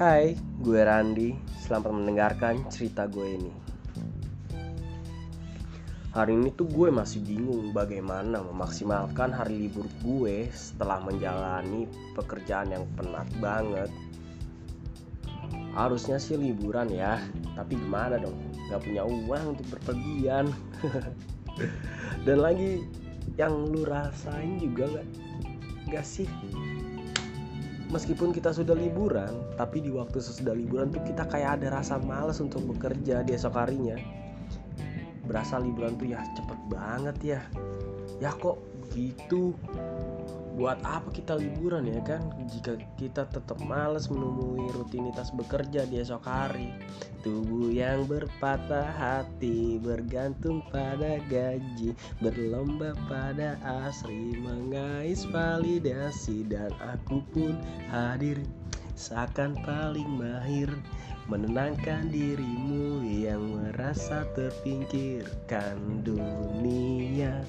Hai, gue Randi. Selamat mendengarkan cerita gue ini. Hari ini tuh gue masih bingung bagaimana memaksimalkan hari libur gue setelah menjalani pekerjaan yang penat banget. Harusnya sih liburan ya, tapi gimana dong? Gak punya uang untuk berpergian. Dan lagi yang lu rasain juga gak, gak sih? Meskipun kita sudah liburan tapi di waktu sesudah liburan tuh kita kayak ada rasa males untuk bekerja di esok harinya. Berasa liburan tuh ya cepet banget ya. Ya kok begitu buat apa kita liburan ya kan? Jika kita tetap males menemui rutinitas bekerja di esok hari. Tubuh yang berpatah hati bergantung pada gaji berlomba pada asri mengais validasi dan aku pun hadir seakan paling mahir menenangkan dirimu yang merasa terpinggirkan dunia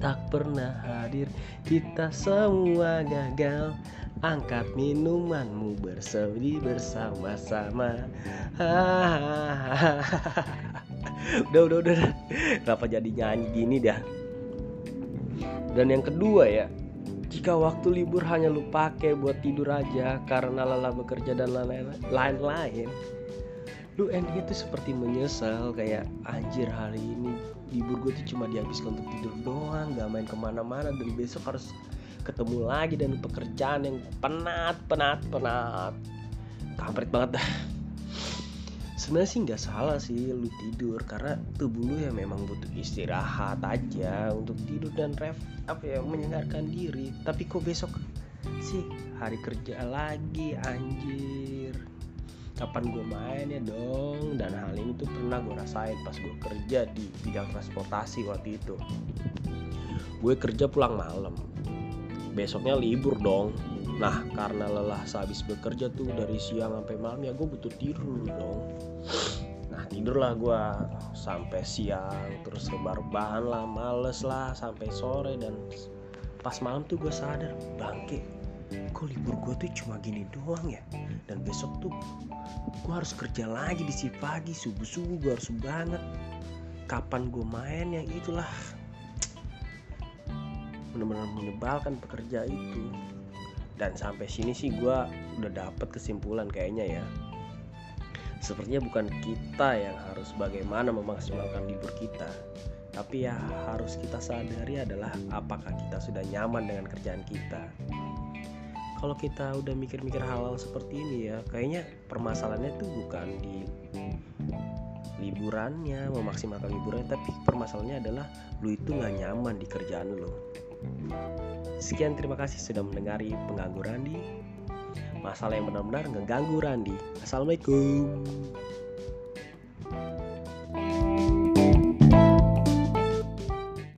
tak pernah hadir Kita semua gagal. Angkat minumanmu bersemi bersama-sama. Udah udah udah. Kenapa jadi nyanyi gini dah? Dan yang kedua ya jika waktu libur hanya lu pakai buat tidur aja karena lelah bekerja dan lain-lain lu endingnya tuh seperti menyesal kayak anjir hari ini libur gue tuh cuma dihabiskan untuk tidur doang gak main ke mana-mana dan besok harus ketemu lagi dan pekerjaan yang penat penat penat. Kampret banget dah sebenarnya sih nggak salah sih lu tidur karena tubuh lu ya memang butuh istirahat aja untuk tidur dan ref apa ya menyegarkan diri. Tapi kok besok sih hari kerja lagi anjir. Kapan gue main ya dong? Dan hal ini tuh pernah gue rasain pas gue kerja di bidang transportasi waktu itu. Gue kerja pulang malam. Besoknya libur dong. Nah karena lelah sehabis bekerja tuh dari siang sampai malam ya gue butuh tidur dong nah tidurlah gue sampai siang terus rebahan lah males lah sampai sore dan pas malam tuh gue sadar bangke kok libur gue tuh cuma gini doang ya? Dan besok tuh gue harus kerja lagi di si pagi subuh subuh gue harus banget. Kapan gue main yang itulah. Benar-benar menyebalkan pekerja itu. Dan sampai sini sih gue udah dapet kesimpulan kayaknya ya sepertinya bukan kita yang harus bagaimana memaksimalkan libur kita. Tapi ya harus kita sadari adalah apakah kita sudah nyaman dengan kerjaan kita. Kalau kita udah mikir-mikir hal-hal seperti ini ya kayaknya permasalahannya tuh bukan di liburannya memaksimalkan liburannya tapi permasalahannya adalah lu itu nggak nyaman di kerjaan lu. Sekian terima kasih sudah mendengari pengangguran Randi masalah yang benar-benar ngeganggu Randi. Assalamualaikum